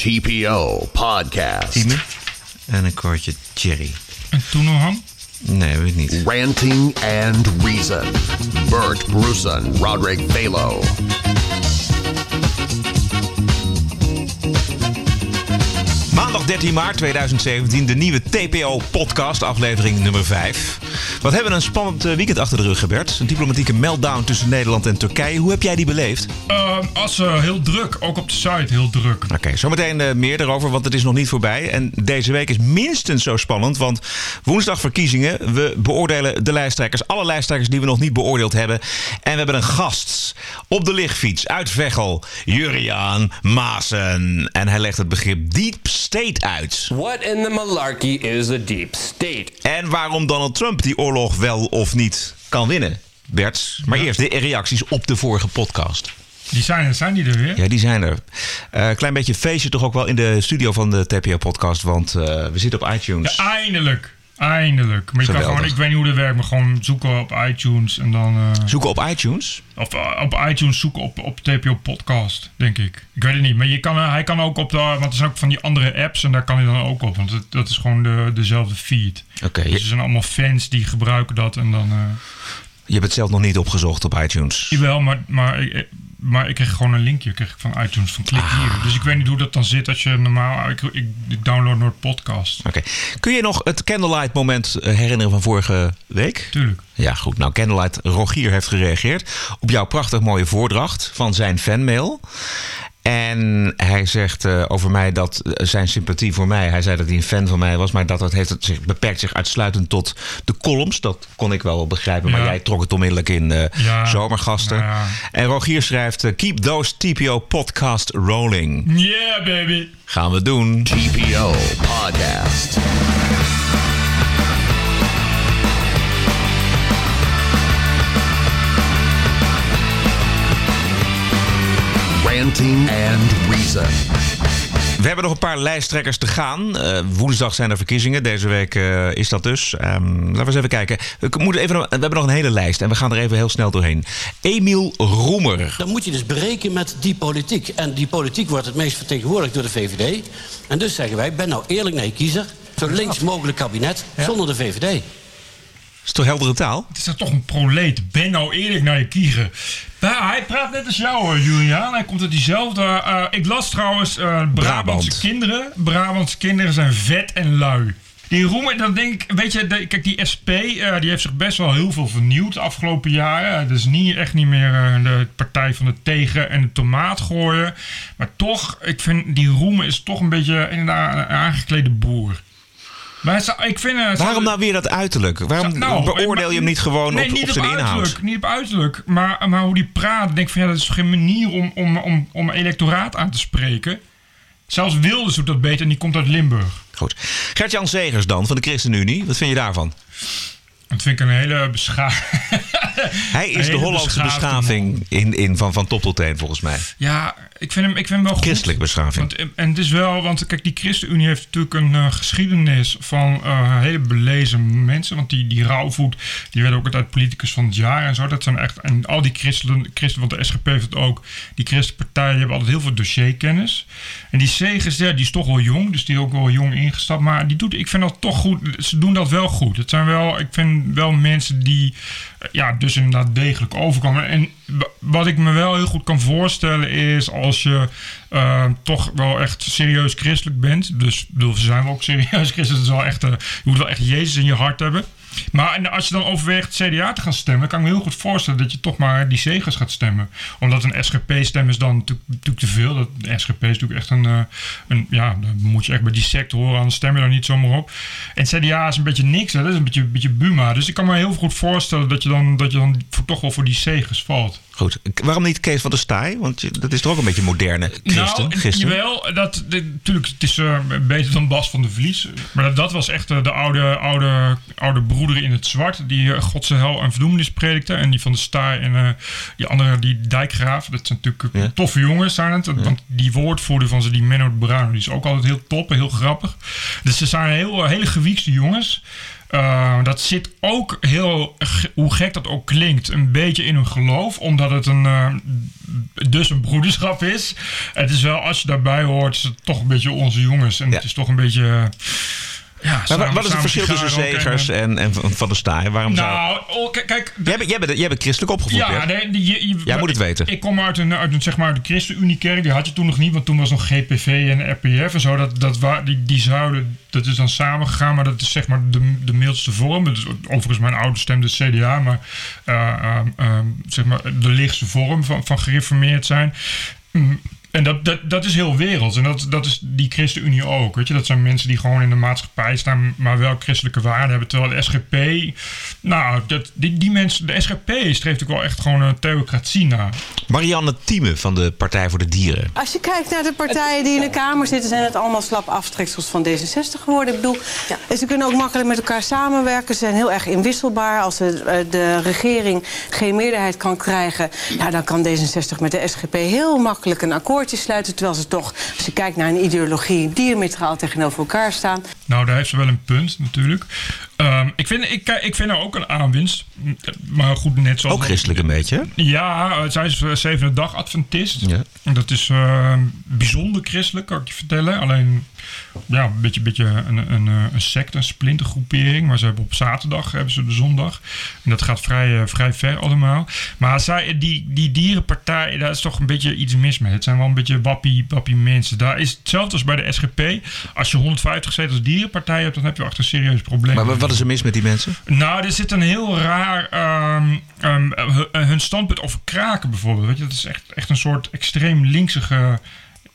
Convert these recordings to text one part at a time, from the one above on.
TPO Podcast. En een kwartje cherry. En toen nog? Nee, weet ik niet. Ranting and Reason. Bert Bruson, Roderick Balo. Maandag 13 maart 2017, de nieuwe TPO-podcast, aflevering nummer 5. Wat hebben we een spannend eh, weekend achter de rug, Gebert. Een diplomatieke meltdown tussen Nederland en Turkije. Hoe heb jij die beleefd? Uh, als uh, heel druk, ook op de site heel druk. Oké, zometeen uh, meer daarover, want het is nog niet voorbij. En deze week is minstens zo spannend, want woensdag verkiezingen. We beoordelen de lijsttrekkers, alle lijsttrekkers die we nog niet beoordeeld hebben. En we hebben een gast op de lichtfiets uit Veghel, Juriaan Maasen. En hij legt het begrip deep state uit. What in the malarkey is a deep state? En waarom Donald Trump die oorlog wel of niet kan winnen. Bert, maar eerst de reacties op de vorige podcast. Die zijn er, zijn die er weer? Ja, die zijn er. Uh, klein beetje feestje toch ook wel in de studio van de TPO-podcast, want uh, we zitten op iTunes. Ja, eindelijk. Eindelijk. Maar je kan gewoon, ik weet niet hoe dat werkt, maar gewoon zoeken op iTunes en dan... Uh, zoeken op iTunes? Of uh, op iTunes zoeken op, op TPO Podcast, denk ik. Ik weet het niet, maar je kan, uh, hij kan ook op de... Want er zijn ook van die andere apps en daar kan hij dan ook op. Want het, dat is gewoon de, dezelfde feed. Oké. Okay, dus er zijn allemaal fans die gebruiken dat en dan... je hebt het zelf nog niet opgezocht op iTunes? Jawel, maar... maar maar ik kreeg gewoon een linkje kreeg ik van iTunes van klik hier. Ah. Dus ik weet niet hoe dat dan zit als je normaal... Ik, ik, ik download nooit podcast. Oké. Okay. Kun je nog het Candlelight moment herinneren van vorige week? Tuurlijk. Ja, goed. Nou, Candlelight Rogier heeft gereageerd op jouw prachtig mooie voordracht van zijn fanmail. En hij zegt uh, over mij dat uh, zijn sympathie voor mij, hij zei dat hij een fan van mij was, maar dat het, heeft het zich, beperkt zich uitsluitend tot de columns. Dat kon ik wel begrijpen, ja. maar jij trok het onmiddellijk in uh, ja. zomergasten. Ja. En Rogier schrijft: Keep those TPO podcast rolling. Yeah, baby. Gaan we doen. TPO podcast. Ranting and Reason. We hebben nog een paar lijsttrekkers te gaan. Uh, woensdag zijn er verkiezingen. Deze week uh, is dat dus. Um, laten we eens even kijken. We, moeten even, we hebben nog een hele lijst en we gaan er even heel snel doorheen. Emiel Roemer. Dan moet je dus berekenen met die politiek. En die politiek wordt het meest vertegenwoordigd door de VVD. En dus zeggen wij, ben nou eerlijk naar je kiezer. Zo links mogelijk kabinet ja. zonder de VVD. Is toch heldere taal? Het is toch een proleet. Ben nou eerlijk naar je kiezer. Nou, hij praat net als jou, Julian. Hij komt uit diezelfde. Uh, ik las trouwens uh, Brabantse Brabant. kinderen. Brabantse kinderen zijn vet en lui. Die Roemer, dan denk ik, weet je, de, kijk, die SP, uh, die heeft zich best wel heel veel vernieuwd de afgelopen jaren. Het is niet, echt niet meer uh, de partij van de tegen en de tomaat gooien. Maar toch, ik vind die Roemer is toch een beetje inderdaad een aangeklede boer. Maar ik vind, uh, Waarom nou weer dat uiterlijk? Waarom nou, beoordeel je hem niet gewoon nee, op, niet op zijn inhoud? Niet op uiterlijk, maar, maar hoe die praat. denk ik van ja, dat is geen manier om, om, om, om electoraat aan te spreken. Zelfs Wilders doet dat beter en die komt uit Limburg. Goed. Gert-Jan Zegers dan, van de ChristenUnie. Wat vind je daarvan? Dat vind ik een hele beschaving. Hij is de Hollandse beschaving in, in, van, van top tot teen, volgens mij. Ja, ik vind hem, ik vind hem wel goed. Christelijk beschaving. Want, en het is wel, want kijk, die ChristenUnie heeft natuurlijk een uh, geschiedenis van uh, hele belezen mensen. Want die, die Rauwvoet, die werd ook altijd politicus van het jaar en zo. Dat zijn echt, en al die christenen, christen, want de SGP heeft het ook. Die christenpartijen hebben altijd heel veel dossierkennis. En die Segers, ja, die is toch wel jong, dus die is ook wel jong ingestapt. Maar die doet, ik vind dat toch goed, ze doen dat wel goed. Het zijn wel, ik vind wel mensen die, ja, dus inderdaad degelijk overkomen. En wat ik me wel heel goed kan voorstellen is als je uh, toch wel echt serieus christelijk bent. Dus bedoel, zijn wel ook serieus christelijk. Dus wel echt, uh, je moet wel echt Jezus in je hart hebben. Maar en als je dan overweegt CDA te gaan stemmen, kan ik me heel goed voorstellen dat je toch maar die zegers gaat stemmen. Omdat een SGP-stem is dan natuurlijk, te veel. Dat, de SGP is natuurlijk echt een, uh, een. Ja, dan moet je echt bij die sector horen, anders stem je daar niet zomaar op. En CDA is een beetje niks, hè? dat is een beetje, een beetje Buma. Dus ik kan me heel goed voorstellen dat je dan, dat je dan voor, toch wel voor die zegers valt. Goed. Waarom niet Kees van der Staaij? Want dat is toch ook een beetje moderne christen? Nou, christen? jawel. Dat, natuurlijk, het is uh, beter dan Bas van de Vlies. Maar dat, dat was echt uh, de oude, oude, oude broer broeder in het zwart, die uh, Godse hel en verdoemenis predikte. En die van de Staar en uh, die andere, die Dijkgraaf. Dat zijn natuurlijk ja. toffe jongens, zijn het. Want die woordvoerder van ze, die Menno de Bruin, die is ook altijd heel top en heel grappig. Dus ze zijn heel, hele gewiekste jongens. Uh, dat zit ook heel, hoe gek dat ook klinkt, een beetje in hun geloof. Omdat het een, uh, dus een broederschap is. Het is wel, als je daarbij hoort, is het toch een beetje onze jongens. En ja. het is toch een beetje... Ja, maar wat is het verschil tussen Zegers en, en, Van der Staaij? Waarom nou, oh, kijk... Jij bent, jij, bent, jij bent christelijk opgevoed, Ja, nee, je, je, jij moet het weten. Ik kom uit een, uit een, zeg maar, de ChristenUnie-kerk. Die had je toen nog niet, want toen was nog GPV en RPF en zo. Dat, dat, die, die zouden, dat is dan samengegaan, maar dat is zeg maar de, de mildste vorm. Dus, overigens, mijn ouders stemden CDA, maar uh, uh, zeg maar de lichtste vorm van, van gereformeerd zijn. Mm, en dat, dat, dat is heel werelds. En dat, dat is die ChristenUnie ook. Weet je? Dat zijn mensen die gewoon in de maatschappij staan, maar wel christelijke waarden hebben. Terwijl de SGP, nou, dat, die, die mensen, de SGP streeft natuurlijk wel echt gewoon een theocratie na. Marianne Thieme van de Partij voor de Dieren. Als je kijkt naar de partijen die in de Kamer zitten, zijn het allemaal slap aftreksels van D66 geworden. Ik bedoel, ja. ze kunnen ook makkelijk met elkaar samenwerken. Ze zijn heel erg inwisselbaar. Als de, de regering geen meerderheid kan krijgen, ja, dan kan D66 met de SGP heel makkelijk een akkoord sluiten. Terwijl ze toch, als je kijkt naar een ideologie, diametraal tegenover elkaar staan. Nou, daar heeft ze wel een punt natuurlijk. Um, ik, vind, ik, ik vind er ook een aanwinst. Maar goed, net zoals... Ook christelijk een beetje? Ja, zij is zevende dag Adventist. Ja. Dat is uh, bijzonder christelijk, kan ik je vertellen. Alleen, ja, een beetje, beetje een, een, een sect, een splintergroepering. Maar ze hebben op zaterdag hebben ze de zondag. En dat gaat vrij, vrij ver allemaal. Maar zij, die, die dierenpartij, daar is toch een beetje iets mis mee. Het zijn wel een beetje wappie, wappie mensen. Daar is hetzelfde als bij de SGP. Als je 150 zetels dierenpartij hebt, dan heb je echt een serieus probleem. Maar wat is er mis met die mensen? Nou, er zit een heel raar. Um, um, hun standpunt over kraken bijvoorbeeld. Weet je, dat is echt, echt een soort extreem linksige.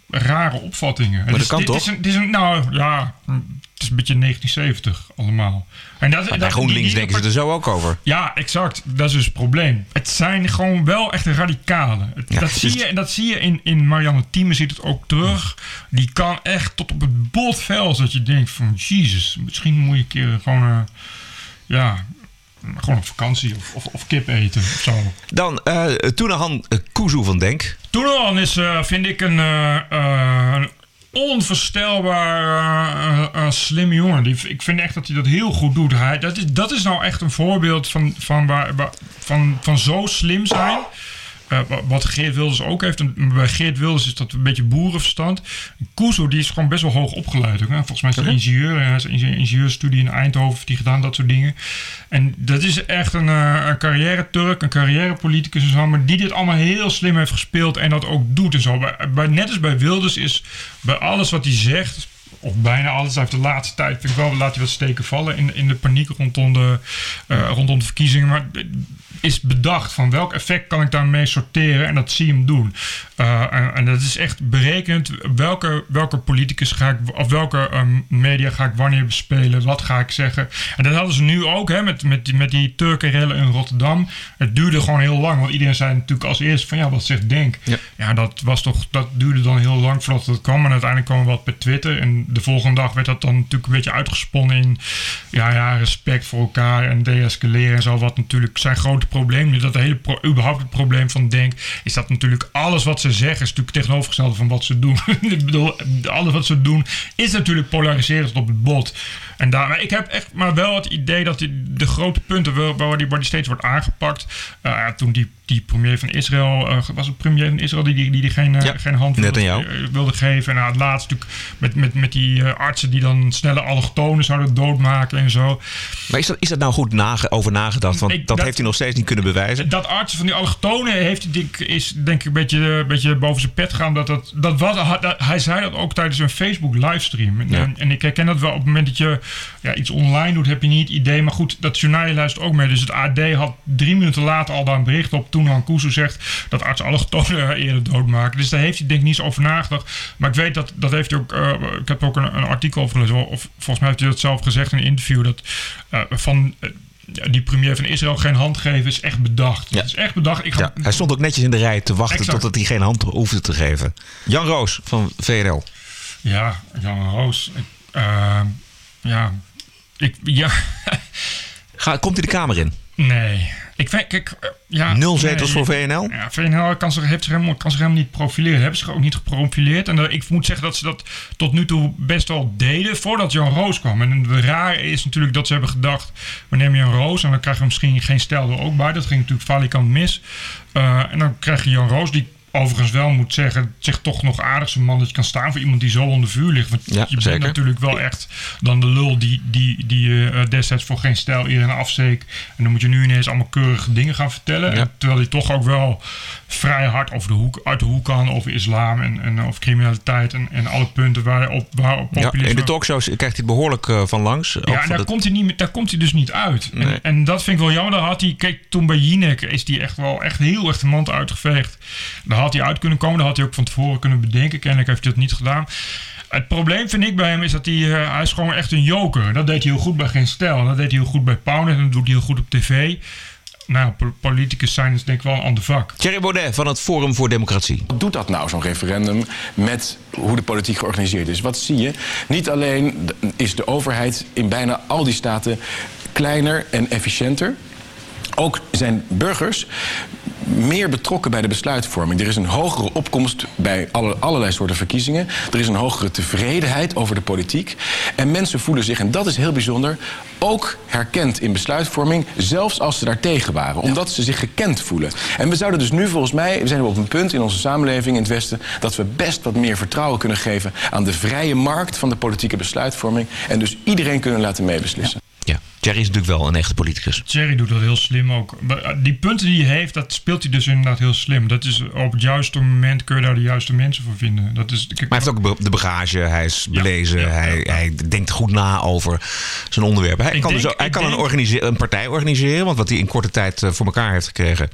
Rare opvattingen. Maar dat is, kan dit, toch? Is een, dit is een, nou ja, het is een beetje 1970 allemaal. En dat, maar bij GroenLinks denken ze er zo ook over. Ja, exact. Dat is dus het probleem. Het zijn gewoon wel echt radicalen. Ja, dat, zie je, en dat zie je in, in Marianne Thieme, ziet het ook terug. Die kan echt tot op het botvel, dat je denkt van... Jezus, misschien moet je een keer gewoon... Uh, ja, gewoon op vakantie of, of, of, kip eten of zo. Dan uh, Toenahan Kuzu van Denk. Toenahan is, uh, vind ik, een, uh, onvoorstelbaar uh, uh, slim jongen. Die, ik vind echt dat hij dat heel goed doet. Hij, dat, is, dat is nou echt een voorbeeld van, van, waar, van, van zo slim zijn. Uh, wat Geert Wilders ook heeft. En bij Geert Wilders is dat een beetje boerenverstand. Kuzo die is gewoon best wel hoog opgeleid. Ook, Volgens mij is hij ingenieur. Hij een ingenieurstudie in Eindhoven. Heeft hij gedaan, dat soort dingen. En dat is echt een, uh, een carrière-Turk, een carrière-politicus en zo. Maar die dit allemaal heel slim heeft gespeeld. En dat ook doet en zo. Bij, bij, net als bij Wilders is bij alles wat hij zegt of bijna alles. Heeft de laatste tijd, vind ik wel, laat hij wat steken vallen in, in de paniek rondom de, uh, rondom de verkiezingen. Maar is bedacht van welk effect kan ik daarmee sorteren en dat zie je hem doen. Uh, en, en, dat is echt berekend welke, welke politicus ga ik, of welke um, media ga ik wanneer bespelen, wat ga ik zeggen. En dat hadden ze nu ook hè, met, met, met die Turkenrellen in Rotterdam. Het duurde gewoon heel lang, want iedereen zei natuurlijk als eerste van ja, wat zegt Denk? Ja, ja dat, was toch, dat duurde dan heel lang voordat het kwam. En uiteindelijk kwam wat per Twitter. En de volgende dag werd dat dan natuurlijk een beetje uitgesponnen in ja, ja, respect voor elkaar en deescaleren en zo. Wat natuurlijk zijn grote probleem, dat hele pro, überhaupt het probleem van Denk, is dat natuurlijk alles wat ze zeggen is natuurlijk tegenovergestelde van wat ze doen. ik bedoel, alles wat ze doen is natuurlijk polariserend op het bot. En daar, maar ik heb echt maar wel het idee dat die, de grote punten waar die, waar die steeds wordt aangepakt. Uh, toen die, die premier van Israël, uh, was het premier van Israël die die, die, die geen, uh, ja, geen hand wilde, wilde, geven. En nou, het laatste natuurlijk met, met, met die artsen die dan snelle allochtonen zouden doodmaken en zo. Maar is dat, is dat nou goed nage, over nagedacht? Want ik, dat, dat, heeft hij nog steeds niet kunnen bewijzen. Dat artsen van die allochtonen heeft denk, is denk ik een beetje, een beetje boven zijn pet gaan. Dat dat, dat was, hij zei dat ook tijdens een Facebook livestream. Ja. En, en ik herken dat wel op het moment dat je ja, iets online doet, heb je niet idee. Maar goed, dat journaal luistert ook mee. Dus het AD had drie minuten later al daar een bericht op. Toen Kuzu zegt dat artsen allochtonen eerder doodmaken. Dus daar heeft hij denk ik niet zo over nagedacht. Maar ik weet dat, dat heeft hij ook... Uh, ik heb ook een, een, artikel over gelezen. Of volgens mij heeft hij dat zelf gezegd in een interview. Dat uh, van... Die premier van Israël geen hand geven is echt bedacht. Ja. Het is echt bedacht. Ik ga... ja, hij stond ook netjes in de rij te wachten exact. totdat hij geen hand hoefde te geven. Jan Roos van VNL. Ja, Jan Roos. Ik, uh, ja, ik, ja. Ga, komt hij de Kamer in? Nee. Ik kijk, eh, ja, Nul zetels nee. voor VNL? Ja, VNL kan zich, heeft zich helemaal, kan zich helemaal niet profileren. Hebben zich ook niet geprofileerd. En eh, ik moet zeggen dat ze dat tot nu toe best wel deden voordat Jan Roos kwam. En het rare is natuurlijk dat ze hebben gedacht: we nemen Jan Roos en dan krijgen we misschien geen stijl er ook bij. Dat ging natuurlijk falikant mis. Eh, en dan krijg je Jan Roos, die overigens wel moet zeggen, zich toch nog aardig zijn mannetje kan staan voor iemand die zo onder vuur ligt. Want Ja, je zeker. bent natuurlijk wel echt dan de lul die, die, die eh, destijds voor geen stijl iedereen afsteek. En dan moet je nu ineens allemaal keurige dingen gaan vertellen. Ja. Terwijl hij toch ook wel vrij hard over de hoek, uit de hoek kan over islam en, en over criminaliteit en, en alle punten waar op, waar op Ja, populisme... in de talkshows krijgt hij het behoorlijk eh, van langs. Ja, en daar, komt hij niet, daar komt hij dus niet uit. Nee. En, en dat vind ik wel jammer. Daar had hij, kijk, toen bij Jinek is hij echt wel echt heel erg de mand uitgeveegd. Daar had hij uit kunnen komen. Daar had hij ook van tevoren kunnen bedenken. Kennelijk heeft hij dat niet gedaan. Het probleem vind ik bij hem is dat hij, eh, hij is gewoon echt een joker. Dat deed hij heel goed bij Geen Stijl. Dat deed hij heel goed bij Powner. En dat doet hij heel goed op tv. Nou, po- politicus zijn is denk ik wel een ander vak. Thierry Baudet van het Forum voor Democratie. Wat doet dat nou, zo'n referendum, met hoe de politiek georganiseerd is? Wat zie je? Niet alleen is de overheid in bijna al die staten kleiner en efficiënter. Ook zijn burgers meer betrokken bij de besluitvorming. Er is een hogere opkomst bij alle, allerlei soorten verkiezingen. Er is een hogere tevredenheid over de politiek. En mensen voelen zich, en dat is heel bijzonder, ook herkend in besluitvorming, zelfs als ze daar tegen waren. Omdat ze zich gekend voelen. En we zouden dus nu volgens mij, we zijn op een punt in onze samenleving in het Westen, dat we best wat meer vertrouwen kunnen geven aan de vrije markt van de politieke besluitvorming. En dus iedereen kunnen laten meebeslissen. Ja, Thierry is natuurlijk wel een echte politicus. Thierry doet dat heel slim ook. Die punten die hij heeft, dat speelt hij dus inderdaad heel slim. Dat is op het juiste moment kun je daar de juiste mensen voor vinden. Dat is, Maar hij heeft ook de bagage, hij is belezen, ja, ja, hij, ja. hij denkt goed na over zijn onderwerpen. Hij Ik kan, denk- dus hij kan een, organise- een partij organiseren, want wat hij in korte tijd eh, voor elkaar heeft gekregen.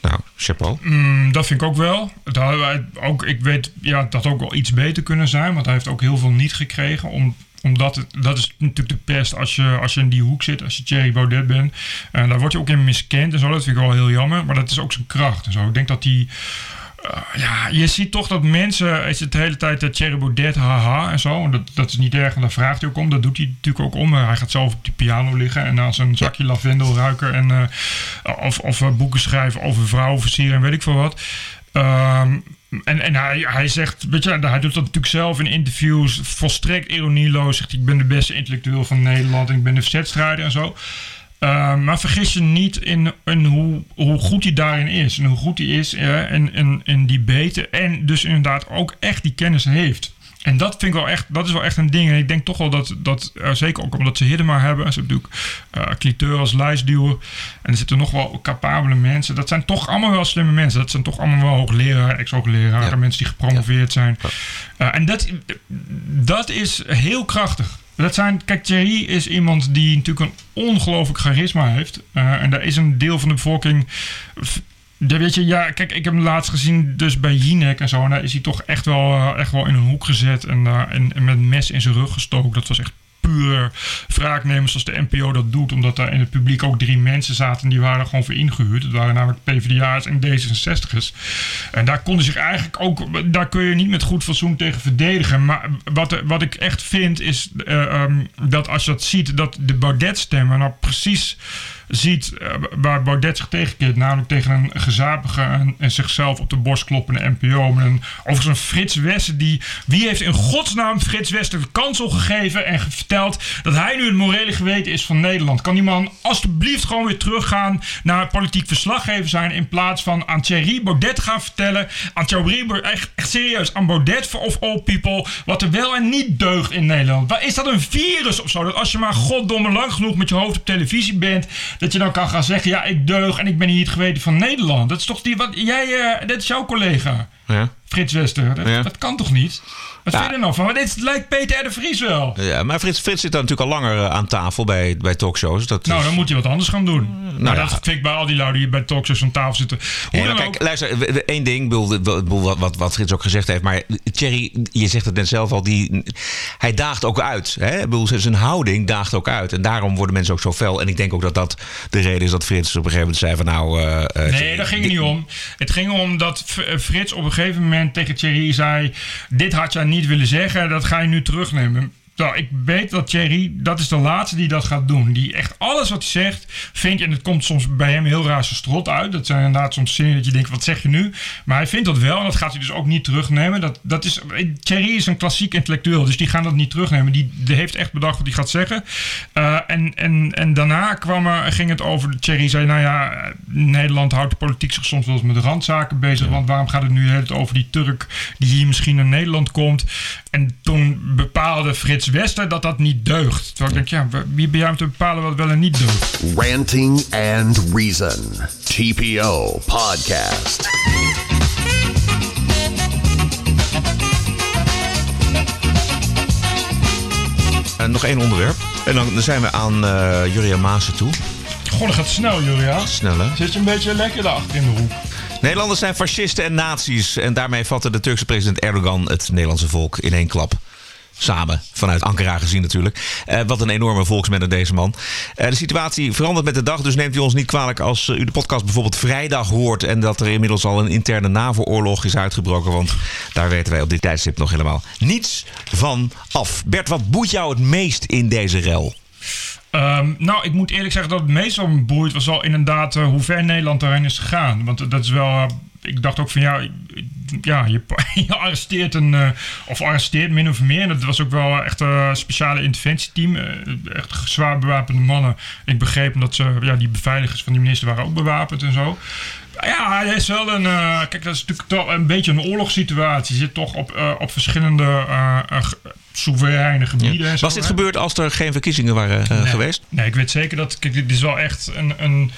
Nou, chapeau. Mm, dat vind ik ook wel. Dat ook, ik weet, ja, dat ook wel iets beter kunnen zijn. Want hij heeft ook heel veel niet gekregen. Om, omdat het, dat is natuurlijk de pest als je, als je in die hoek zit. Als je Thierry Baudet bent. En daar word je ook in miskend en zo. Dat vind ik wel heel jammer. Maar dat is ook zijn kracht en zo. Ik denk dat die... eh, ja, je ziet toch dat mensen, is het de hele tijd dat Thierry Baudet, haha en zo. En dat, dat is niet erg en daar vraagt hij ook om. Dat doet hij natuurlijk ook om. Hij gaat zelf op die piano liggen en aan zijn zakje lavendel ruiken. En, eh, of of eh, boeken schrijven over vrouwen versieren en weet ik veel wat. Ehm, en en hij, hij zegt, weet je, hij doet dat natuurlijk zelf in interviews, volstrekt ironieloos. Zegt ik ben de beste intellectueel van Nederland en ik ben de verzetstrijder en zo. Ehm, maar vergis je niet in, in hoe, hoe goed hij daarin is. En hoe goed hij is eh, in, in, in die beten. En dus inderdaad ook echt die kennis heeft. En dat vind ik wel echt, dat is wel echt een ding. En ik denk toch wel dat, dat eh, zeker ook omdat ze Hiddema hebben. Ze hebben natuurlijk eh cliteur als lijstduwer. En er zitten nog wel capabele mensen. Dat zijn toch allemaal wel slimme mensen. Dat zijn toch allemaal wel hoogleraren, ex-hoogleraren. Ja. Mensen die gepromoveerd zijn. Eh, en dat, dat is heel krachtig. Dat zijn, kijk, Thierry is iemand die natuurlijk een ongelooflijk charisma heeft. En daar is een deel van de bevolking. Ja, weet je, ja, kijk, ik heb hem laatst gezien dus bij Jinek en zo. En daar is hij toch echt wel, eh, echt wel in een hoek gezet en, eh, en, met een mes in zijn rug gestoken. Dat was echt puur wraaknemers zoals de NPO dat doet. Omdat daar in het publiek ook drie mensen zaten en die waren gewoon voor ingehuurd. Het waren namelijk PvdA's en D66'ers. En daar konden zich eigenlijk ook, daar kun je niet met goed fatsoen tegen verdedigen. Maar wat, wat ik echt vind is eh, ehm, dat als je dat ziet, dat de Baudet-stemmer nou precies ziet eh, waar Baudet zich tegenkeert. Namelijk tegen een gezapige en, zichzelf op de borst kloppende NPO. Met een, overigens een Frits Westen die... Wie heeft in godsnaam Frits Westen de kansel gegeven en verteld dat hij nu het morele geweten is van Nederland? Kan die man alsjeblieft gewoon weer teruggaan naar politiek verslaggever zijn in plaats van aan Thierry Baudet gaan vertellen. Aan Thierry echt, echt serieus, aan Baudet of all people, wat er wel en niet deugt in Nederland. Is dat een virus of zo? Dat als je maar goddomme lang genoeg met je hoofd op televisie bent, dat je dan kan gaan zeggen, ja, ik deug en ik ben hier het geweten van Nederland. Dat is toch die, wat, jij, eh, dit is jouw collega, Ja. Frits Wester. Dat, Ja. dat kan toch niet? Wat Ja. vind je er nou van? Maar dit lijkt Peter R. de Vries wel. Ja, maar Frits, Frits zit daar natuurlijk al langer eh, aan tafel bij, bij talkshows. Dat Nou, is- dan moet hij wat anders gaan doen. nou, ja. dat vind ik bij al die lui die bij talkshows aan tafel zitten. Hoe dan kijk, ook. luister, één ding, wat, wat, wat Frits ook gezegd heeft. Maar Thierry, je zegt het net zelf al, die, hij daagt ook uit. Hè? Ik bedoel, zijn houding daagt ook uit. En daarom worden mensen ook zo fel. En ik denk ook dat dat de reden is dat Frits op een gegeven moment zei van nou... eh, eh, Nee, Thierry, daar ging het niet om. Het ging om dat eh, Frits op een gegeven moment tegen Thierry zei... dit had jij niet willen zeggen, dat ga je nu terugnemen. Nou, ik weet dat Thierry, dat is de laatste die dat gaat doen. Die echt alles wat hij zegt, vindt, en het komt soms bij hem heel raar zijn strot uit. Dat zijn inderdaad soms zinnen dat je denkt, wat zeg je nu? Maar hij vindt dat wel en dat gaat hij dus ook niet terugnemen. Dat, dat is, Thierry is een klassiek intellectueel, dus die gaan dat niet terugnemen. Die, die heeft echt bedacht wat hij gaat zeggen. Uh, en, en, en daarna kwam er, ging het over, Thierry zei, nou ja, Nederland houdt de politiek zich soms wel eens met de randzaken bezig. Want waarom gaat het nu het over die Turk die hier misschien naar Nederland komt? En toen bepaalde Frits Wester dat dat niet deugt. Terwijl ik denk, ja, wie ben jij om te bepalen wat wel en niet deugt? Ranting and Reason. TPO Podcast. En nog één onderwerp. En dan zijn we aan uh, Julia Maassen toe. Goh, dat gaat snel, Julia. Snel, hè? Zit je een beetje lekker daarachter in de hoek. Nederlanders zijn fascisten en nazi's. En daarmee vatte de Turkse president Erdogan het Nederlandse volk in één klap. Samen, vanuit Ankara gezien natuurlijk. Uh, wat een enorme volksmenner deze man. Uh, de situatie verandert met de dag, dus neemt u ons niet kwalijk als uh, u de podcast bijvoorbeeld vrijdag hoort en dat er inmiddels al een interne NAVO-oorlog is uitgebroken. Want daar weten wij op dit tijdstip nog helemaal niets van af. Bert, wat boeit jou het meest in deze rel? Um, nou, ik moet eerlijk zeggen dat het meest me boeit was al inderdaad hoe ver Nederland daarin is gegaan. Want dat is wel. Ik dacht ook van ja, ja je, je arresteert een. Uh, of arresteert min of meer. En dat was ook wel echt een speciale interventieteam. echt zwaar bewapende mannen. Ik begreep dat ze. Ja, die beveiligers van die minister waren ook bewapend en zo. Ja, hij is wel een. Uh, kijk, dat is natuurlijk toch een beetje een oorlogssituatie. Je zit toch op, uh, op verschillende uh, soevereine gebieden. Ja. Zo, Was dit hè? gebeurd als er geen verkiezingen waren nee. geweest? Nee, ik weet zeker dat. Kijk, dit is wel echt een. een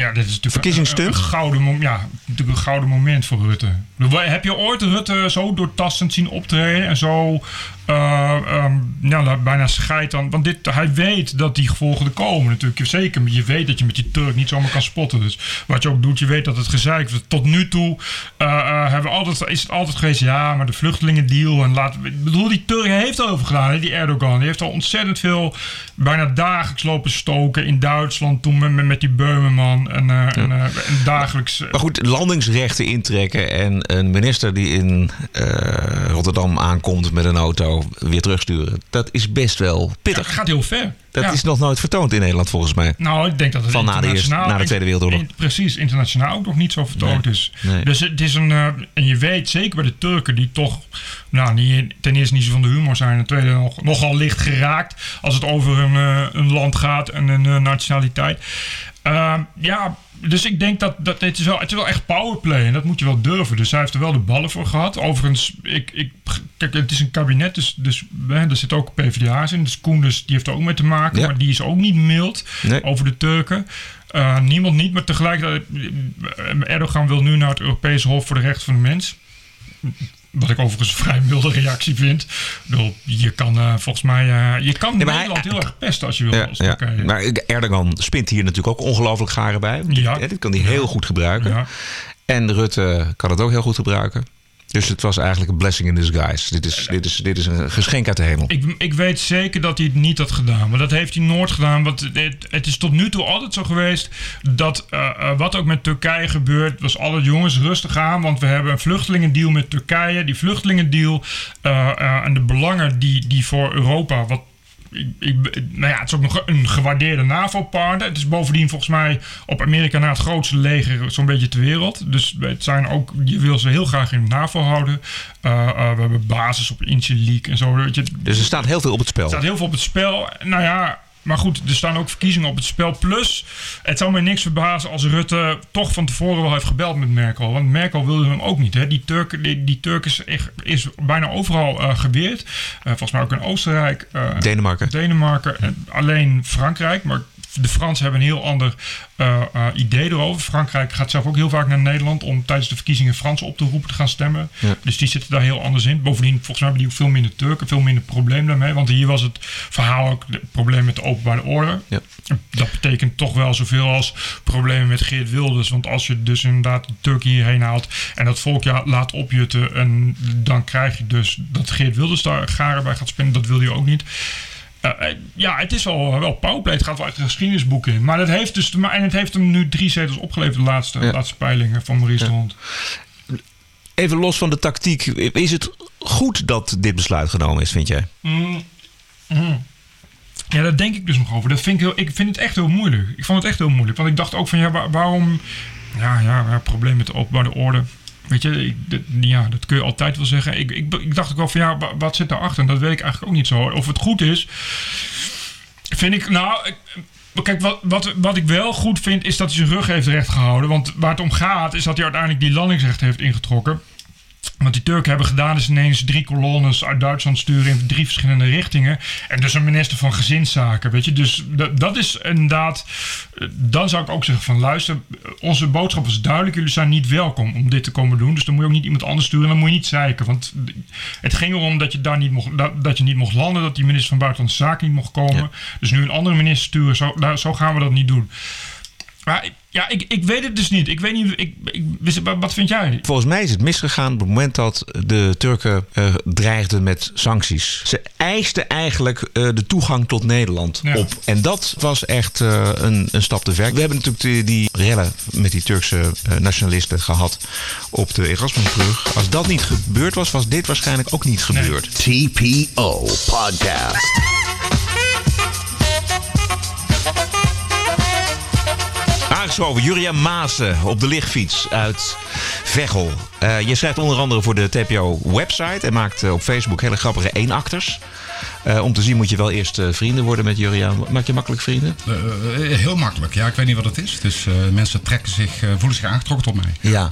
ja, dit is natuurlijk? Een, een, gouden, mom, ja, natuurlijk een gouden moment voor Rutte. Heb je ooit Rutte zo doortastend zien optreden en zo uh, um, ja, bijna scheid aan. Want dit, hij weet dat die gevolgen er komen natuurlijk. Zeker, je weet dat je met die Turk niet zomaar kan spotten. Dus wat je ook doet, je weet dat het gezeik is. Tot nu toe uh, uh, hebben we altijd, is het altijd geweest, ja, maar de vluchtelingendeal. En laat, ik bedoel, die Turk heeft over gedaan, hè, die Erdogan. Die heeft al ontzettend veel, bijna dagelijks lopen stoken in Duitsland. Toen met, met die Beumerman. En, ja. en, en dagelijks. Maar goed, landingsrechten intrekken. En een minister die in Rotterdam aankomt met een auto weer terugsturen. Dat is best wel pittig. Ja, gaat heel ver. Dat ja. is nog nooit vertoond in Nederland volgens mij. Nou, ik denk dat het Van na de, eerste, na de Tweede Wereldoorlog. In, precies, internationaal ook nog niet zo vertoond Nee. is. Nee. Dus het is een... Uh, en je weet, zeker bij de Turken, die toch... Nou, niet, ten eerste niet zo van de humor zijn. En ten tweede nog, nogal licht geraakt. Als het over een, uh, een land gaat en een uh, nationaliteit. Uh, ja, dus ik denk dat, dat het, is wel, het is wel echt powerplay. En dat moet je wel durven. Dus hij heeft er wel de ballen voor gehad. Overigens, ik, ik, kijk, het is een kabinet. Dus, dus hè, er zitten ook PvdA's in. Dus Koenders, die heeft er ook mee te maken. Ja. Maar die is ook niet mild Nee. over de Turken. Uh, niemand niet, maar tegelijkertijd... Erdogan wil nu naar het Europese Hof voor de Rechten van de Mens. Wat ik overigens een vrij milde reactie vind. Bedoel, je kan uh, volgens mij... Uh, je kan Nee, Nederland hij- heel erg pesten als je wil. Ja, als ja. Turkije. Maar Erdogan spint hier natuurlijk ook ongelooflijk garen bij. Ja. dit kan hij heel goed gebruiken. Ja. En Rutte kan het ook heel goed gebruiken. Dus het was eigenlijk een blessing in disguise. Dit is, dit is, dit is een geschenk uit de hemel. Ik, ik weet zeker dat hij het niet had gedaan. Maar dat heeft hij nooit gedaan. Want het, het is tot nu toe altijd zo geweest dat uh, uh, wat ook met Turkije gebeurt, was alle jongens rustig aan. Want we hebben een vluchtelingendeal met Turkije. Die vluchtelingendeal uh, en de belangen die, die voor Europa, wat ik, nou ja, het is ook nog een gewaardeerde NAVO-partner. Het is bovendien volgens mij op Amerika na het grootste leger zo'n beetje ter wereld. Dus het zijn ook, je wil ze heel graag in de NAVO houden. Uh, uh, we hebben basis op Inciliek en zo. Weet je. Dus er staat heel veel op het spel. Er staat heel veel op het spel. Nou ja, maar goed, er staan ook verkiezingen op het spel. Plus, het zou mij niks verbazen als Rutte toch van tevoren wel heeft gebeld met Merkel. Want Merkel wilde hem ook niet. Hè. Die, Turk, die, die Turk is, is bijna overal uh, geweerd. Uh, volgens mij ook in Oostenrijk. Uh, Denemarken. Denemarken. En alleen Frankrijk. Maar de Fransen hebben een heel ander uh, uh, idee erover. Frankrijk gaat zelf ook heel vaak naar Nederland om tijdens de verkiezingen Fransen op te roepen te gaan stemmen. Ja. Dus die zitten daar heel anders in. Bovendien, volgens mij hebben die ook veel minder Turken, veel minder probleem daarmee. Want hier was het verhaal ook het probleem met de openbare orde. Ja. Dat betekent toch wel zoveel als problemen met Geert Wilders. Want als je dus inderdaad de Turken hierheen haalt en dat volk ja, laat opjutten, en dan krijg je dus dat Geert Wilders daar garen bij gaat spinnen. Dat wil je ook niet. Uh, ja, het is wel, wel powerplay. Het gaat wel echt een geschiedenisboek in. Maar het heeft, dus, en het heeft hem nu drie zetels opgeleverd, de laatste, ja. laatste peilingen van Maurice ja. de Hond. Even los van de tactiek. Is het goed dat dit besluit genomen is, vind jij? Mm, Ja, daar denk ik dus nog over. Dat vind ik, heel, ik vind het echt heel moeilijk. Ik vond het echt heel moeilijk. Want ik dacht ook van, ja, waar- waarom... Ja, ja, ja probleem met de openbare orde. Weet je, dat, ja, dat kun je altijd wel zeggen. Ik, ik, dacht ook wel van, ja, wa- wat zit daarachter? En dat weet ik eigenlijk ook niet zo. Of het goed is, vind ik... Nou, ik- kijk, wat, wat, wat ik wel goed vind, is dat hij zijn rug heeft recht gehouden. Want waar het om gaat, is dat hij uiteindelijk die landingsrecht heeft ingetrokken. Wat die Turken hebben gedaan is ineens drie kolonnes uit Duitsland sturen in drie verschillende richtingen. En dus een minister van Gezinszaken, weet je. Dus dat, dat is inderdaad... eh, Dan zou ik ook zeggen van luister, onze boodschap is duidelijk. Jullie zijn niet welkom om dit te komen doen. Dus dan moet je ook niet iemand anders sturen en dan moet je niet zeiken. Want het ging erom dat je daar niet mocht, dat, dat je niet mocht landen. Dat die minister van Buitenlandse Zaken niet mocht komen. Dus nu een andere minister sturen, zo, daar, zo gaan we dat niet doen. Maar ik- ja, ik, ik weet het dus niet. Ik weet niet, ik, ik, wist- wat vind jij? Volgens mij is het misgegaan op het moment dat de Turken eh, dreigden met sancties. Ze eisten eigenlijk eh, de toegang tot Nederland Ja. op. En dat was echt eh, een, een stap te ver. We hebben natuurlijk die, die rellen met die Turkse nationalisten gehad op de Erasmusbrug. Als dat niet gebeurd was, was dit waarschijnlijk ook niet gebeurd. TPO Podcast. Aangeschoven, Juria Maassen op de lichtfiets uit Veghel. Eh, je schrijft onder andere voor de TPO-website en maakt eh, op Facebook hele grappige eenakters. Eh om te zien moet je wel eerst vrienden worden met Juria. Maak je makkelijk vrienden? Heel makkelijk. Ja, ik weet niet wat het is. Dus mensen trekken zich, voelen zich aangetrokken tot mij. Ja.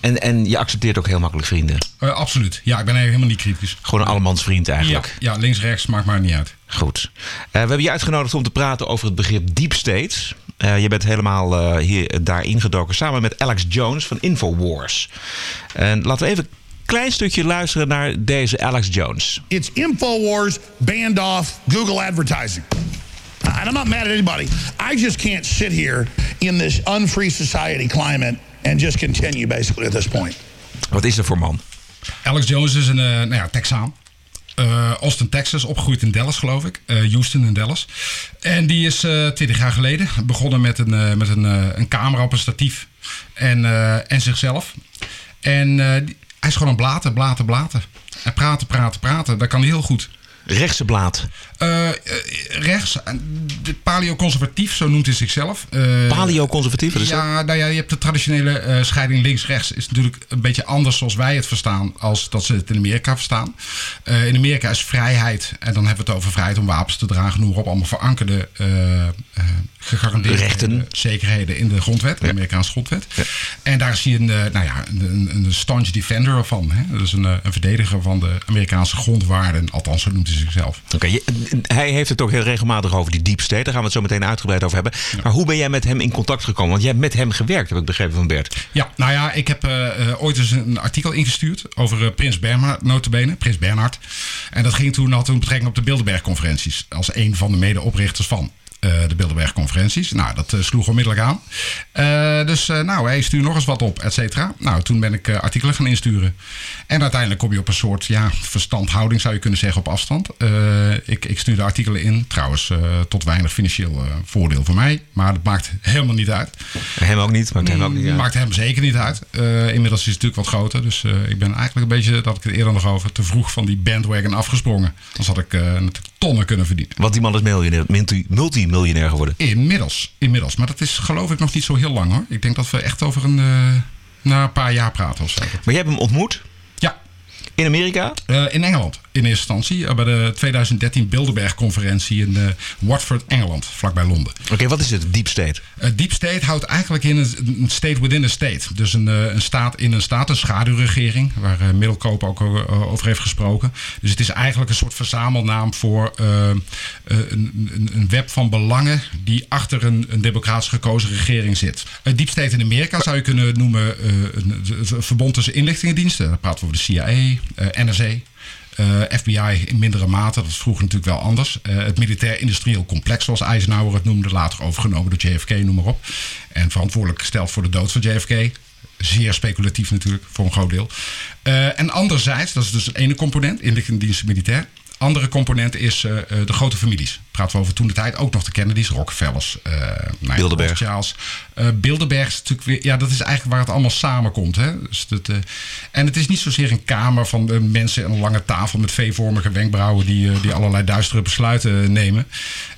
En, en je accepteert ook heel makkelijk vrienden. Eh, absoluut. Ja, ik ben eigenlijk helemaal niet kritisch. Gewoon een allemans vriend Ja, eigenlijk. ja, links, rechts, maakt maar niet uit. Goed. Eh, we hebben je uitgenodigd om te praten over het begrip deep state. Eh, je bent helemaal eh, hier, daar ingedoken samen met Alex Jones van Infowars. En laten we even een klein stukje luisteren naar deze Alex Jones. It's InfoWars banned off Google advertising. And I'm not mad at anybody. I just can't sit here in this unfree society climate and just continue basically at this point. Wat is er voor man? Alex Jones is een eh, nou ja, Texaan. Eh, Austin, Texas, opgegroeid in Dallas, geloof ik. Eh, Houston en Dallas. En die is eh 20 jaar geleden begonnen met een, eh, met een, een camera op een statief. En, eh, en zichzelf. En eh, die- hij is gewoon een blaten, blaten, blaten. En praten, praten, praten. Dat kan hij heel goed. Rechtse blaad. Eh, eh, rechts, eh, de paleo-conservatief, zo noemt hij zichzelf. Eh, Paleo-conservatief, is dat? ja, nou ja, je hebt de traditionele scheiding links-rechts. Is natuurlijk een beetje anders zoals wij het verstaan, als dat ze het in Amerika verstaan. In Amerika is vrijheid, en dan hebben we het over vrijheid om wapens te dragen, noem op, allemaal verankerde, gegarandeerde Rechten. zekerheden in de grondwet, de Amerikaanse grondwet. En daar is hij een, nou ja, een, een, staunch defender van. Hè? Dus een, een verdediger van de Amerikaanse grondwaarden, althans zo noemt hij zichzelf. Oké, je- hij heeft het ook heel regelmatig over die deep state. Daar gaan we het zo meteen uitgebreid over hebben. Maar hoe ben jij met hem in contact gekomen? Want jij hebt met hem gewerkt, heb ik begrepen van Bert. Ja, nou ja, ik heb eh, eh, ooit eens een artikel ingestuurd over eh, Prins Bernhard, notabene, Prins Bernhard. En dat ging toen, had toen betrekking op de Bilderberg-conferenties. Als een van de medeoprichters van de Bilderberg-conferenties. Nou, dat eh, sloeg onmiddellijk aan. Eh, dus eh, nou, hij stuurt nog eens wat op, et cetera. Nou, toen ben ik eh, artikelen gaan insturen. En uiteindelijk kom je op een soort ja, verstandhouding, zou je kunnen zeggen, op afstand. Eh, ik, ik stuurde artikelen in, trouwens, eh, tot weinig financieel eh, voordeel voor mij. Maar dat maakt helemaal niet uit. Hem ook niet, maakt hem ook niet uit. Maakt hem zeker niet uit. Eh, inmiddels is het natuurlijk wat groter. Dus eh, ik ben eigenlijk een beetje, dat ik het eerder nog over, te vroeg van die bandwagon afgesprongen. Dan had ik eh, natuurlijk tonnen kunnen verdienen. Want die man is miljonair, multi- multimiljonair geworden. Inmiddels, inmiddels. Maar dat is geloof ik nog niet zo heel lang hoor. Ik denk dat we echt over een, eh, na een paar jaar praten of zo. Maar jij hebt hem ontmoet in Amerika. eh, in Engeland in eerste instantie. eh, bij de 2013 Bilderberg-conferentie in eh, Watford, Engeland, vlakbij Londen. Oké, wat is het, deep state? Uh, deep state houdt eigenlijk in een, state within a state. Dus een, een staat in een staat, een schaduwregering, waar uh, Middelkoop ook uh, over heeft gesproken. Dus het is eigenlijk een soort verzamelnaam voor uh, een, een, een, web van belangen die achter een, een democratisch gekozen regering zit. Uh, deep state in Amerika zou je kunnen noemen uh, een, een, verbond tussen inlichtingendiensten. Dan praten we over de CIA, NSA. Uh, FBI in mindere mate, dat is vroeger natuurlijk wel anders. Uh, het militair-industrieel complex, zoals Eisenhower het noemde, later overgenomen door JFK, noem maar op. En verantwoordelijk gesteld voor de dood van JFK. Zeer speculatief natuurlijk, voor een groot deel. En anderzijds, dat is dus de ene component, inlichtingendiensten militair. Andere component is eh, eh, de grote families. Praten we over toen de tijd ook nog de Kennedys, Rockefellers, nou ja, Bilderberg. Bilderberg is natuurlijk weer, ja, dat is eigenlijk waar het allemaal samenkomt. Hè? Dus dat, en het is niet zozeer een kamer van eh, mensen aan een lange tafel met V-vormige wenkbrauwen die, die allerlei duistere besluiten nemen.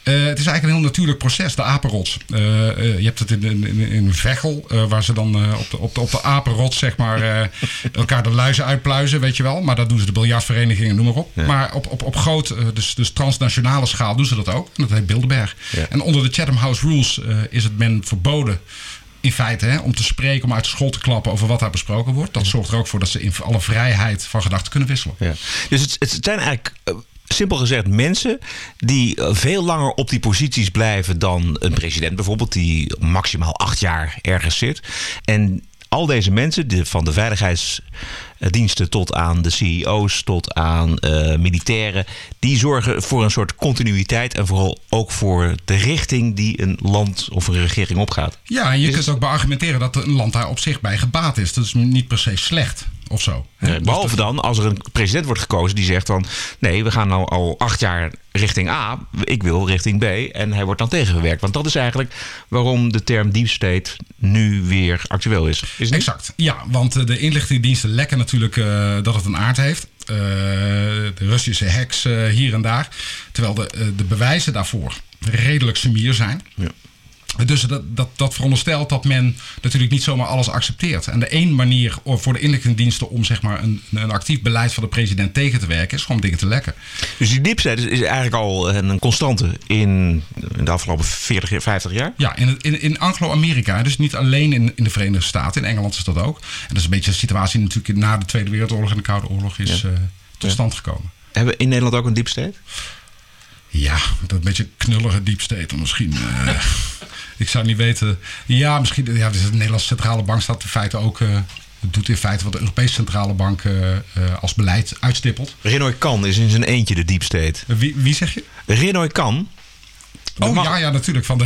Het is eigenlijk een heel natuurlijk proces, de apenrots. Je hebt het in, in, in- Veghel, waar ze dan op, de, op, de, op de apenrots zeg maar, elkaar de luizen uitpluizen, weet je wel. Maar dat doen ze de biljartverenigingen, noem maar op. Maar op, op, op groot, eh, dus, dus transnationale schaal doen ze dat ook. En dat heet Bilderberg. Ja. En onder de Chatham House Rules eh, is het men verboden in feite hè, om te spreken, om uit de school te klappen over wat daar besproken wordt. Dat zorgt er ook voor dat ze in alle vrijheid van gedachten kunnen wisselen. Ja. Dus het, het zijn eigenlijk, eh, simpel gezegd, mensen die veel langer op die posities blijven dan een president bijvoorbeeld, die maximaal acht jaar ergens zit. En al deze mensen, de, van de veiligheidsdiensten tot aan de CEO's, tot aan eh, militairen, die zorgen voor een soort continuïteit en vooral ook voor de richting die een land of een regering opgaat. Ja, en je kunt ook beargumenteren dat een land daar op zich bij gebaat is. Dat is niet per se slecht of zo. Eh, behalve dan als er een president wordt gekozen die zegt van... nee, we gaan nou al acht jaar richting A, ik wil richting B... en hij wordt dan tegengewerkt. Want dat is eigenlijk waarom de term deep state nu weer actueel is. is? Exact, ja, want eh, de inlichtingendiensten lekken natuurlijk eh, dat het een aard heeft. Eh, de Russische hacks hier en daar. Terwijl de, de bewijzen daarvoor redelijk sumier zijn. Ja. Dus dat, dat, dat veronderstelt dat men natuurlijk niet zomaar alles accepteert. En de één manier voor de inlichtingendiensten om zeg maar, een, een actief beleid van de president tegen te werken, is gewoon dingen te lekken. Dus die state is, is eigenlijk al een, constante in, in de afgelopen 40, jaar, 50 jaar. Ja, in, in, in Anglo-Amerika, dus niet alleen in, in de Verenigde Staten, in Engeland is dat ook. En dat is een beetje de situatie die natuurlijk na de Tweede Wereldoorlog en de Koude Oorlog is Ja. eh, tot stand gekomen. Hebben we in Nederland ook een deep state? Ja, dat een beetje knullige deep state misschien. eh, ik zou niet weten. Ja, misschien. Ja, dus de Nederlandse Centrale Bank staat in feite ook. eh, doet in feite wat de Europese Centrale Bank eh, als beleid uitstippelt. Renoy Kan is in zijn eentje de deep state. Wie, wie zeg je? Renoy Kan, Oh ja, ja, natuurlijk. Van de,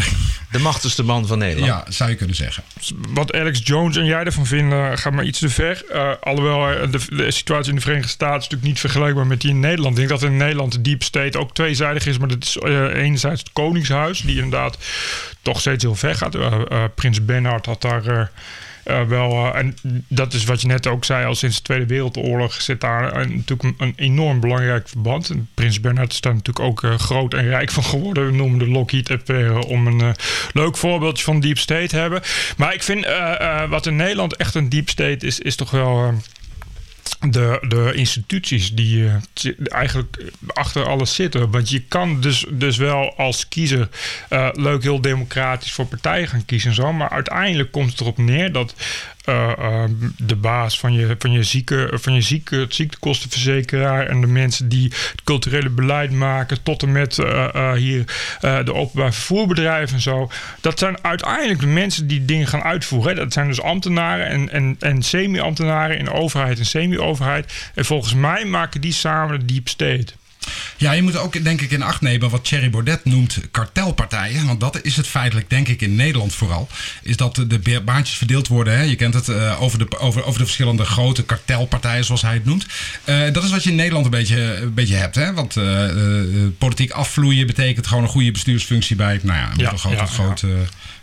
de machtigste man van Nederland. ja, zou je kunnen zeggen. Wat Alex Jones en jij ervan vinden, gaat maar iets te ver. Eh, alhoewel eh, de, de situatie in de Verenigde Staten is natuurlijk niet vergelijkbaar met die in Nederland. Ik denk dat in Nederland de deep state ook tweezijdig is. Maar dat is eh, enerzijds het Koningshuis, die inderdaad toch steeds heel ver gaat. Eh, eh, Prins Bernhard had daar. Eh, wel, eh, en dat is wat je net ook zei, al sinds de Tweede Wereldoorlog zit daar natuurlijk een, enorm belangrijk verband. Prins Bernhard is daar natuurlijk ook eh, groot en rijk van geworden. We noemen de Lockheed affaire om een leuk voorbeeldje van deep state te hebben. Maar ik vind wat in Nederland echt een deep state is, is toch wel. Eh, de, de instituties die eh, eigenlijk achter alles zitten. Want je kan dus, dus wel als kiezer eh, leuk heel democratisch voor partijen gaan kiezen en zo. Maar uiteindelijk komt het erop neer dat eh, eh, de baas van je, van je, zieke, van je zieke, ziektekostenverzekeraar en de mensen die het culturele beleid maken, tot en met eh, eh, hier de openbaar vervoerbedrijven en zo. Dat zijn uiteindelijk de mensen die dingen gaan uitvoeren. Dat zijn dus ambtenaren en, en, en semi-ambtenaren in overheid en semi-overheid. En volgens mij maken die samen deep state. Ja, je moet ook denk ik in acht nemen wat Thierry Baudet noemt kartelpartijen. Want dat is het feitelijk, denk ik, in Nederland vooral. Is dat de baantjes verdeeld worden. Hè? Je kent het eh, over, de, over, over de verschillende grote kartelpartijen, zoals hij het noemt. Eh, dat is wat je in Nederland een beetje, een beetje hebt. Hè? Want eh, politiek afvloeien betekent gewoon een goede bestuursfunctie bij nou ja, een ja, groot eh,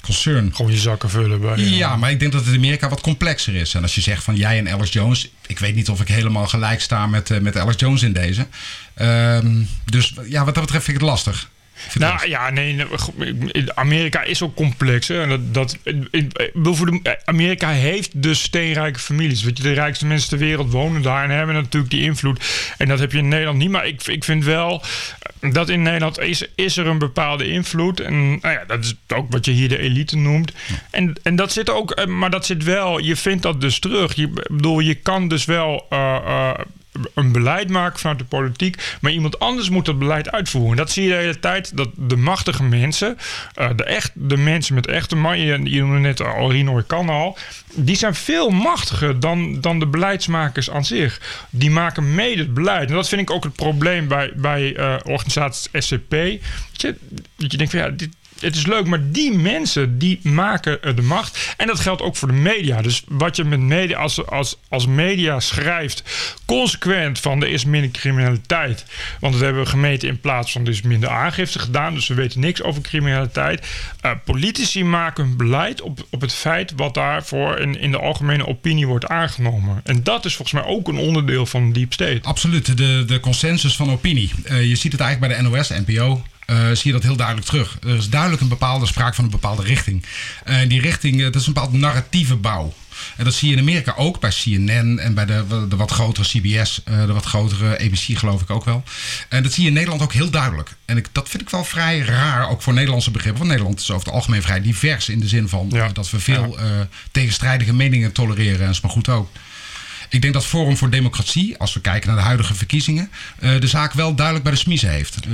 concern. Gewoon je zakken vullen bij. eh, Ja, maar ik denk dat het in Amerika wat complexer is. En als je zegt van jij en Alex Jones, ik weet niet of ik helemaal gelijk sta met, eh, met Alex Jones in deze. Ehm, dus ja, wat dat betreft vind ik het lastig. Nou ja, nee, Amerika is ook complex. Hè? En dat, dat, ik- ik bedoel, voor de, Amerika heeft dus steenrijke families. Weet je, de rijkste mensen ter wereld wonen daar en hebben natuurlijk die invloed. En dat heb je in Nederland niet. Maar ik, ik vind wel dat in Nederland is, is er een bepaalde invloed. En nou ja, dat is ook wat je hier de elite noemt. En, en dat zit ook, eh, maar dat zit wel, je vindt dat dus terug. Je, ik bedoel, je kan dus wel. eh, eh, een beleid maken vanuit de politiek, maar iemand anders moet dat beleid uitvoeren. Dat zie je de hele tijd, dat de machtige mensen, eh, de, echt, de mensen met echte man, je, noemde net al Rino kan al, die zijn veel machtiger dan, dan de beleidsmakers aan zich. Die maken mede het beleid. En dat vind ik ook het probleem bij, bij eh organisaties SCP. Je, dat je denkt van ja, dit, het is leuk, maar die mensen die maken eh, de macht. En dat geldt ook voor de media. Dus wat je met media, als, als, als media schrijft, consequent van er is minder criminaliteit. Want dat hebben we gemeten in plaats van er is minder aangifte gedaan. Dus we weten niks over criminaliteit. Uh, politici maken hun beleid op, op het feit wat daarvoor in, in de algemene opinie wordt aangenomen. En dat is volgens mij ook een onderdeel van Deep State. Absoluut, de, de consensus van opinie. Uh, je ziet het eigenlijk bij de NOS, NPO. Uh, zie je dat heel duidelijk terug. Er is duidelijk een bepaalde sprake van een bepaalde richting. En die richting, dat is een bepaald narratieve bouw. En dat zie je in Amerika ook bij CNN en bij de, de wat grotere CBS, de wat grotere ABC geloof ik ook wel. En dat zie je in Nederland ook heel duidelijk. En ik, dat vind ik wel vrij raar, ook voor Nederlandse begrippen. Want Nederland is over het algemeen vrij divers in de zin van ja. dat we veel ja. uh, tegenstrijdige meningen tolereren. En dat is maar goed ook. Ik denk dat Forum voor Democratie, als we kijken naar de huidige verkiezingen, uh, de zaak wel duidelijk bij de smiezen heeft. Uh,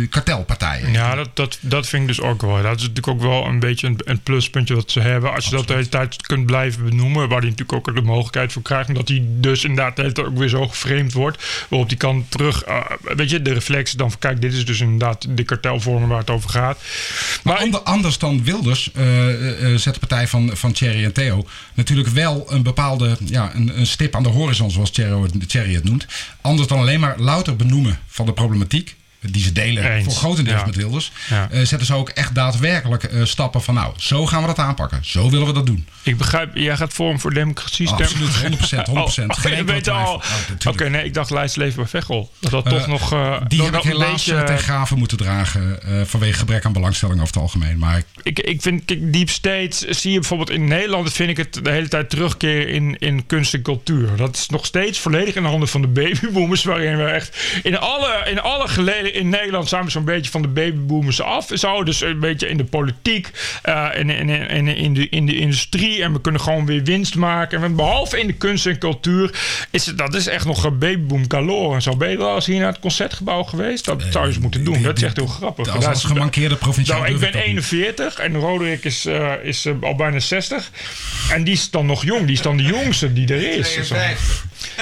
de kartelpartijen. Ja, dat, dat, dat vind ik dus ook wel. Dat is natuurlijk ook wel een beetje een, een pluspuntje wat ze hebben. Als je Absoluut. dat de hele tijd kunt blijven benoemen, waar hij natuurlijk ook de mogelijkheid voor krijgt. Omdat hij dus inderdaad de hele tijd ook weer zo geframed wordt. Waarop die kan terug, uh, weet je, de reflex dan van kijk, dit is dus inderdaad de kartelvormen waar het over gaat. Maar, maar ander, anders dan Wilders zet de partij van, van Thierry en Theo natuurlijk wel een bepaalde ja, een, een stip aan de horizon, zoals Thierry het noemt. Anders dan alleen maar louter benoemen van de problematiek die ze delen Eens. voor grotendeels Ja. met Wilders, Ja. eh, zetten ze ook echt daadwerkelijk eh, stappen van nou, zo gaan we dat aanpakken. Zo willen we dat doen. Ik begrijp, jij gaat Forum voor Democratie stemmen. Absoluut, 100%, 100%. Oh, Geen weet al. twijfel. Oké, nee, ik dacht lijst leven bij Veghel. Dat dat Eh, toch nog. Die heb ik helaas beetje- ten graven moeten dragen vanwege gebrek aan belangstelling over het algemeen. Maar Ik, ik vind, kijk, Deep State zie je bijvoorbeeld in Nederland, vind ik het de hele tijd terugkeren in, in kunst en cultuur. Dat is nog steeds volledig in de handen van de babyboomers, waarin we echt in alle, in alle geleden in Nederland zijn we zo'n beetje van de babyboomers af. Zo, dus een beetje in de politiek, eh in, in, in, in, de, in de industrie en we kunnen gewoon weer winst maken. En behalve in de kunst en cultuur, is het, dat is echt nog een babyboom galore en zo. Ben je wel eens hier naar het concertgebouw geweest? Dat zou je eens moeten doen. Dat is echt heel grappig. als, als is- gemankeerde provinciaal nou, ik ben dat niet. 41 en Roderick is, eh, is eh, al bijna 60. En die is dan nog jong. Die is dan de jongste die er is. Zo.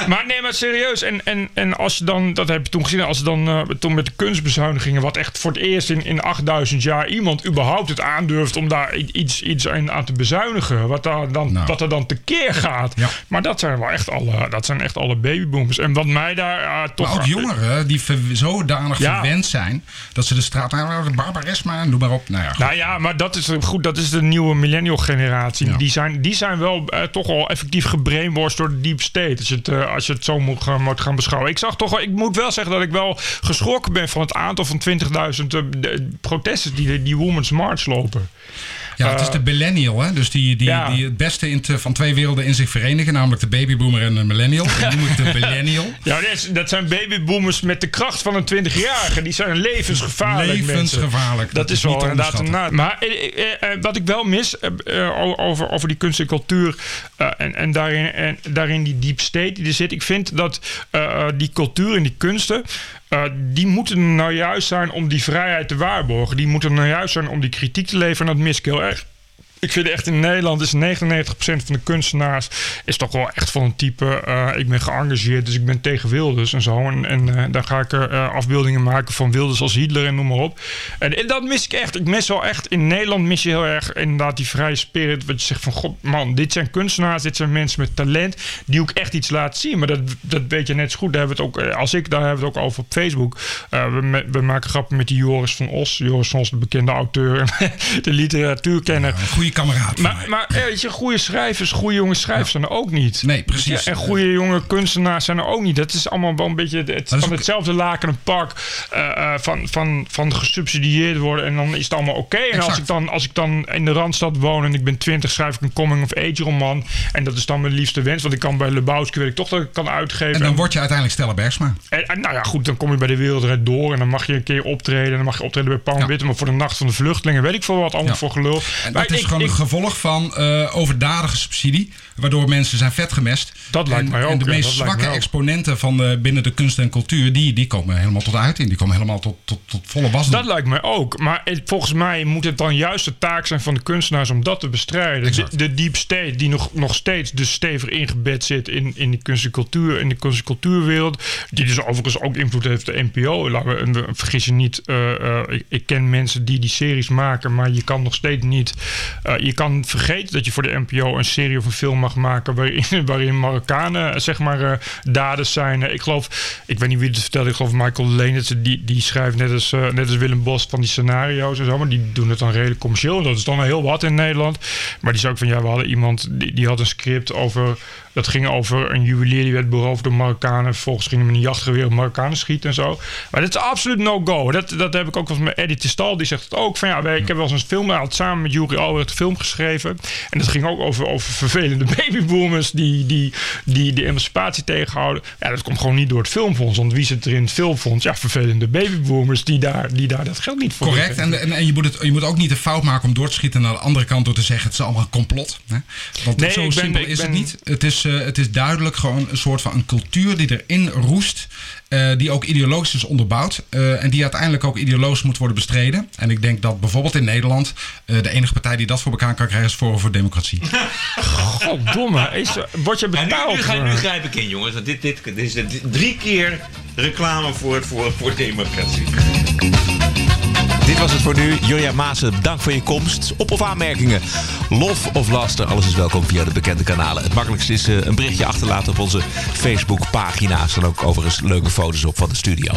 Maar nee, maar serieus. En, en, en als je dan, dat heb je toen gezien, als je dan eh, toen met de kunstbezuinigingen, wat echt voor het eerst in, in 8000 jaar iemand überhaupt het aandurft om daar iets, iets aan aan te bezuinigen, wat, daar dan, Nou. wat er dan tekeer gaat. Ja. Maar dat zijn wel echt alle, dat zijn echt alle babyboomers. En wat mij daar eh, toch. Maar ook jongeren die zodanig Ja. verwend zijn dat ze de straat, nou, barbarisme en doe maar op. Nou ja, Nou ja, maar dat is goed. Dat is de nieuwe millennial generatie. Ja. Die, zijn, die zijn wel eh, toch al effectief gebrainwashed door de deep state. Als je het, eh, als je het zo moet, gaan- moet gaan beschouwen. Ik zag toch wel, ik moet wel zeggen dat ik wel geschrokken ben van het aantal van 20.000 eh, protesten die die Women's March lopen. Ja, het is de millennial, hè? dus die, die, ja. die het beste in te- van twee werelden in zich verenigen, namelijk de babyboomer en de millennial. Die noem ik de millennial. Ja, dat, is- dat zijn babyboomers met de kracht van een 20-jarige. Die zijn levensgevaarlijk. mensen. Levensgevaarlijk. Dat, is wel inderdaad een. Maar eh, eh, eh, wat ik wel mis eh, eh, over, over die kunst en cultuur eh, en, en, daarin, en daarin die deep state die er zit. Ik vind dat eh, eh, die cultuur en die kunsten. Eh, die moeten nou juist zijn om die vrijheid te waarborgen. Die moeten nou juist zijn om die kritiek te leveren. En dat mis ik heel erg. Ik vind echt in Nederland is 99% van de kunstenaars is toch wel echt van een type. eh, ik ben geëngageerd, dus ik ben tegen Wilders en zo. En, en eh, daar ga ik eh, afbeeldingen maken van Wilders als Hitler en noem maar op. En, en dat mis ik echt. Ik mis wel echt. In Nederland mis je heel erg inderdaad die vrije spirit. Wat je zegt van god man, dit zijn kunstenaars, dit zijn mensen met talent. Die ook echt iets laten zien. Maar dat, dat weet je net zo goed. Daar hebben we het ook, als ik, daar hebben we het ook over op Facebook. We, we maken grappen met die Joris van Os. Joris van Os, de bekende auteur de literatuurkenner. Goede kameraad van mij. Maar, maar eh, weet je, goede schrijvers, goede jonge schrijvers zijn er ook niet. Nee, precies. En goede jonge kunstenaars zijn er ook niet. Dat is allemaal wel een beetje het, van ook- hetzelfde laken en pak eh, eh, van, van, van gesubsidieerd worden. En dan is het allemaal oké. En als ik, dan, als ik dan in de Randstad woon en ik ben 20, schrijf ik een coming-of-age roman. En dat is dan mijn liefste wens. Want ik kan bij Lebowski, weet ik toch dat ik kan uitgeven. En dan word je uiteindelijk Stella Bergsma. En, en nou ja, goed, dan kom je bij de Wereldrijd door. En dan mag je een keer optreden. En dan mag je optreden bij Paul Ja. Witte. Maar voor de Nacht van de Vluchtelingen, weet ik veel wat allemaal voor gelul. En Maar dat is ik, een gevolg van eh, overdadige subsidie. Waardoor mensen zijn vetgemest. Dat lijkt en, mij ook, En de ja, meest zwakke exponenten van de, binnen de kunst en cultuur... Die, die komen helemaal tot uiting. Die komen helemaal tot, tot, tot volle wasdom. Dat lijkt mij ook. Maar het- volgens mij moet het dan juist de taak zijn van de kunstenaars om dat te bestrijden. De, de deep state die nog, nog steeds dus stevig ingebed zit in, in de kunst en cultuur, in de kunst en cultuurwereld. Die dus overigens ook invloed heeft op de NPO. En we- vergis je niet, eh, eh, ik, ik ken mensen die die series maken, maar je kan nog steeds niet. Eh, je kan vergeten dat je voor de NPO een serie of een film mag maken waarin, waarin Marokkanen, eh, zeg maar, daders zijn. Ik geloof, ik weet niet wie het vertelde, ik geloof Michael Leenitz, die, die schrijft net als, net als Willem Bos van die scenario's en maar die doen het dan redelijk commercieel. Dat is dan heel wat in Nederland. Maar die zei ook van, ja, we hadden iemand, die, die had een script over, dat ging over een juwelier die werd beroofd door Marokkanen. Vervolgens gingen we met een jachtgeweer op Marokkanen schieten en zo. Maar dat is absoluut no-go. Dat, dat heb ik ook wel eens met Eddie Tistal, die zegt het ook. Van ja, wij- ik heb wel eens een film, hij had samen met Juri Albrecht een film geschreven. En dat ging ook over, over vervelende babyboomers die, die, die de emancipatie tegenhouden. Ja, dat komt gewoon niet door het filmfonds. Want wie zit er in het filmfonds? Ja, vervelende babyboomers die daar, die daar dat geld niet voor Correct. En, en, en je, moet het, je moet ook niet de fout maken om door te schieten naar de andere kant door te zeggen het is allemaal een complot. Hè? Want Nee, zo ben- simpel is het niet. Het is, eh, het is duidelijk gewoon een soort van een cultuur die erin roest. eh, die ook ideologisch is onderbouwd. eh, en die uiteindelijk ook ideologisch moet worden bestreden. En ik denk dat bijvoorbeeld in Nederland eh, de enige partij die dat voor elkaar kan krijgen is Forum voor Democratie. Goddomme. Is, word je En nu, betaald? nu, ga, nu eh? grijp ik in, jongens. want Dit, dit, dit is de- drie keer reclame voor, voor, voor democratie. Dit was het voor nu. Julia Maassen, dank voor je komst. Op- of aanmerkingen, lof of laster, alles is welkom via de bekende kanalen. Het makkelijkste is eh, een berichtje achterlaten op onze Facebook-pagina. Er staan ook overigens leuke foto's op van de studio.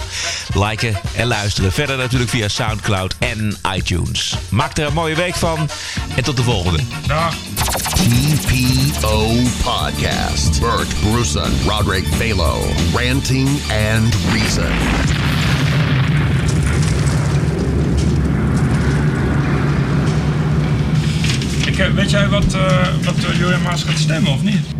Liken en luisteren. Verder natuurlijk via Soundcloud en iTunes. Maak er een mooie week van en tot de volgende. Dag. TPO Podcast. Bert Bruson, Roderick Balo, Ranting and Reason. Ik, eh, weet jij wat, eh wat eh, Maas gaat stemmen of niet?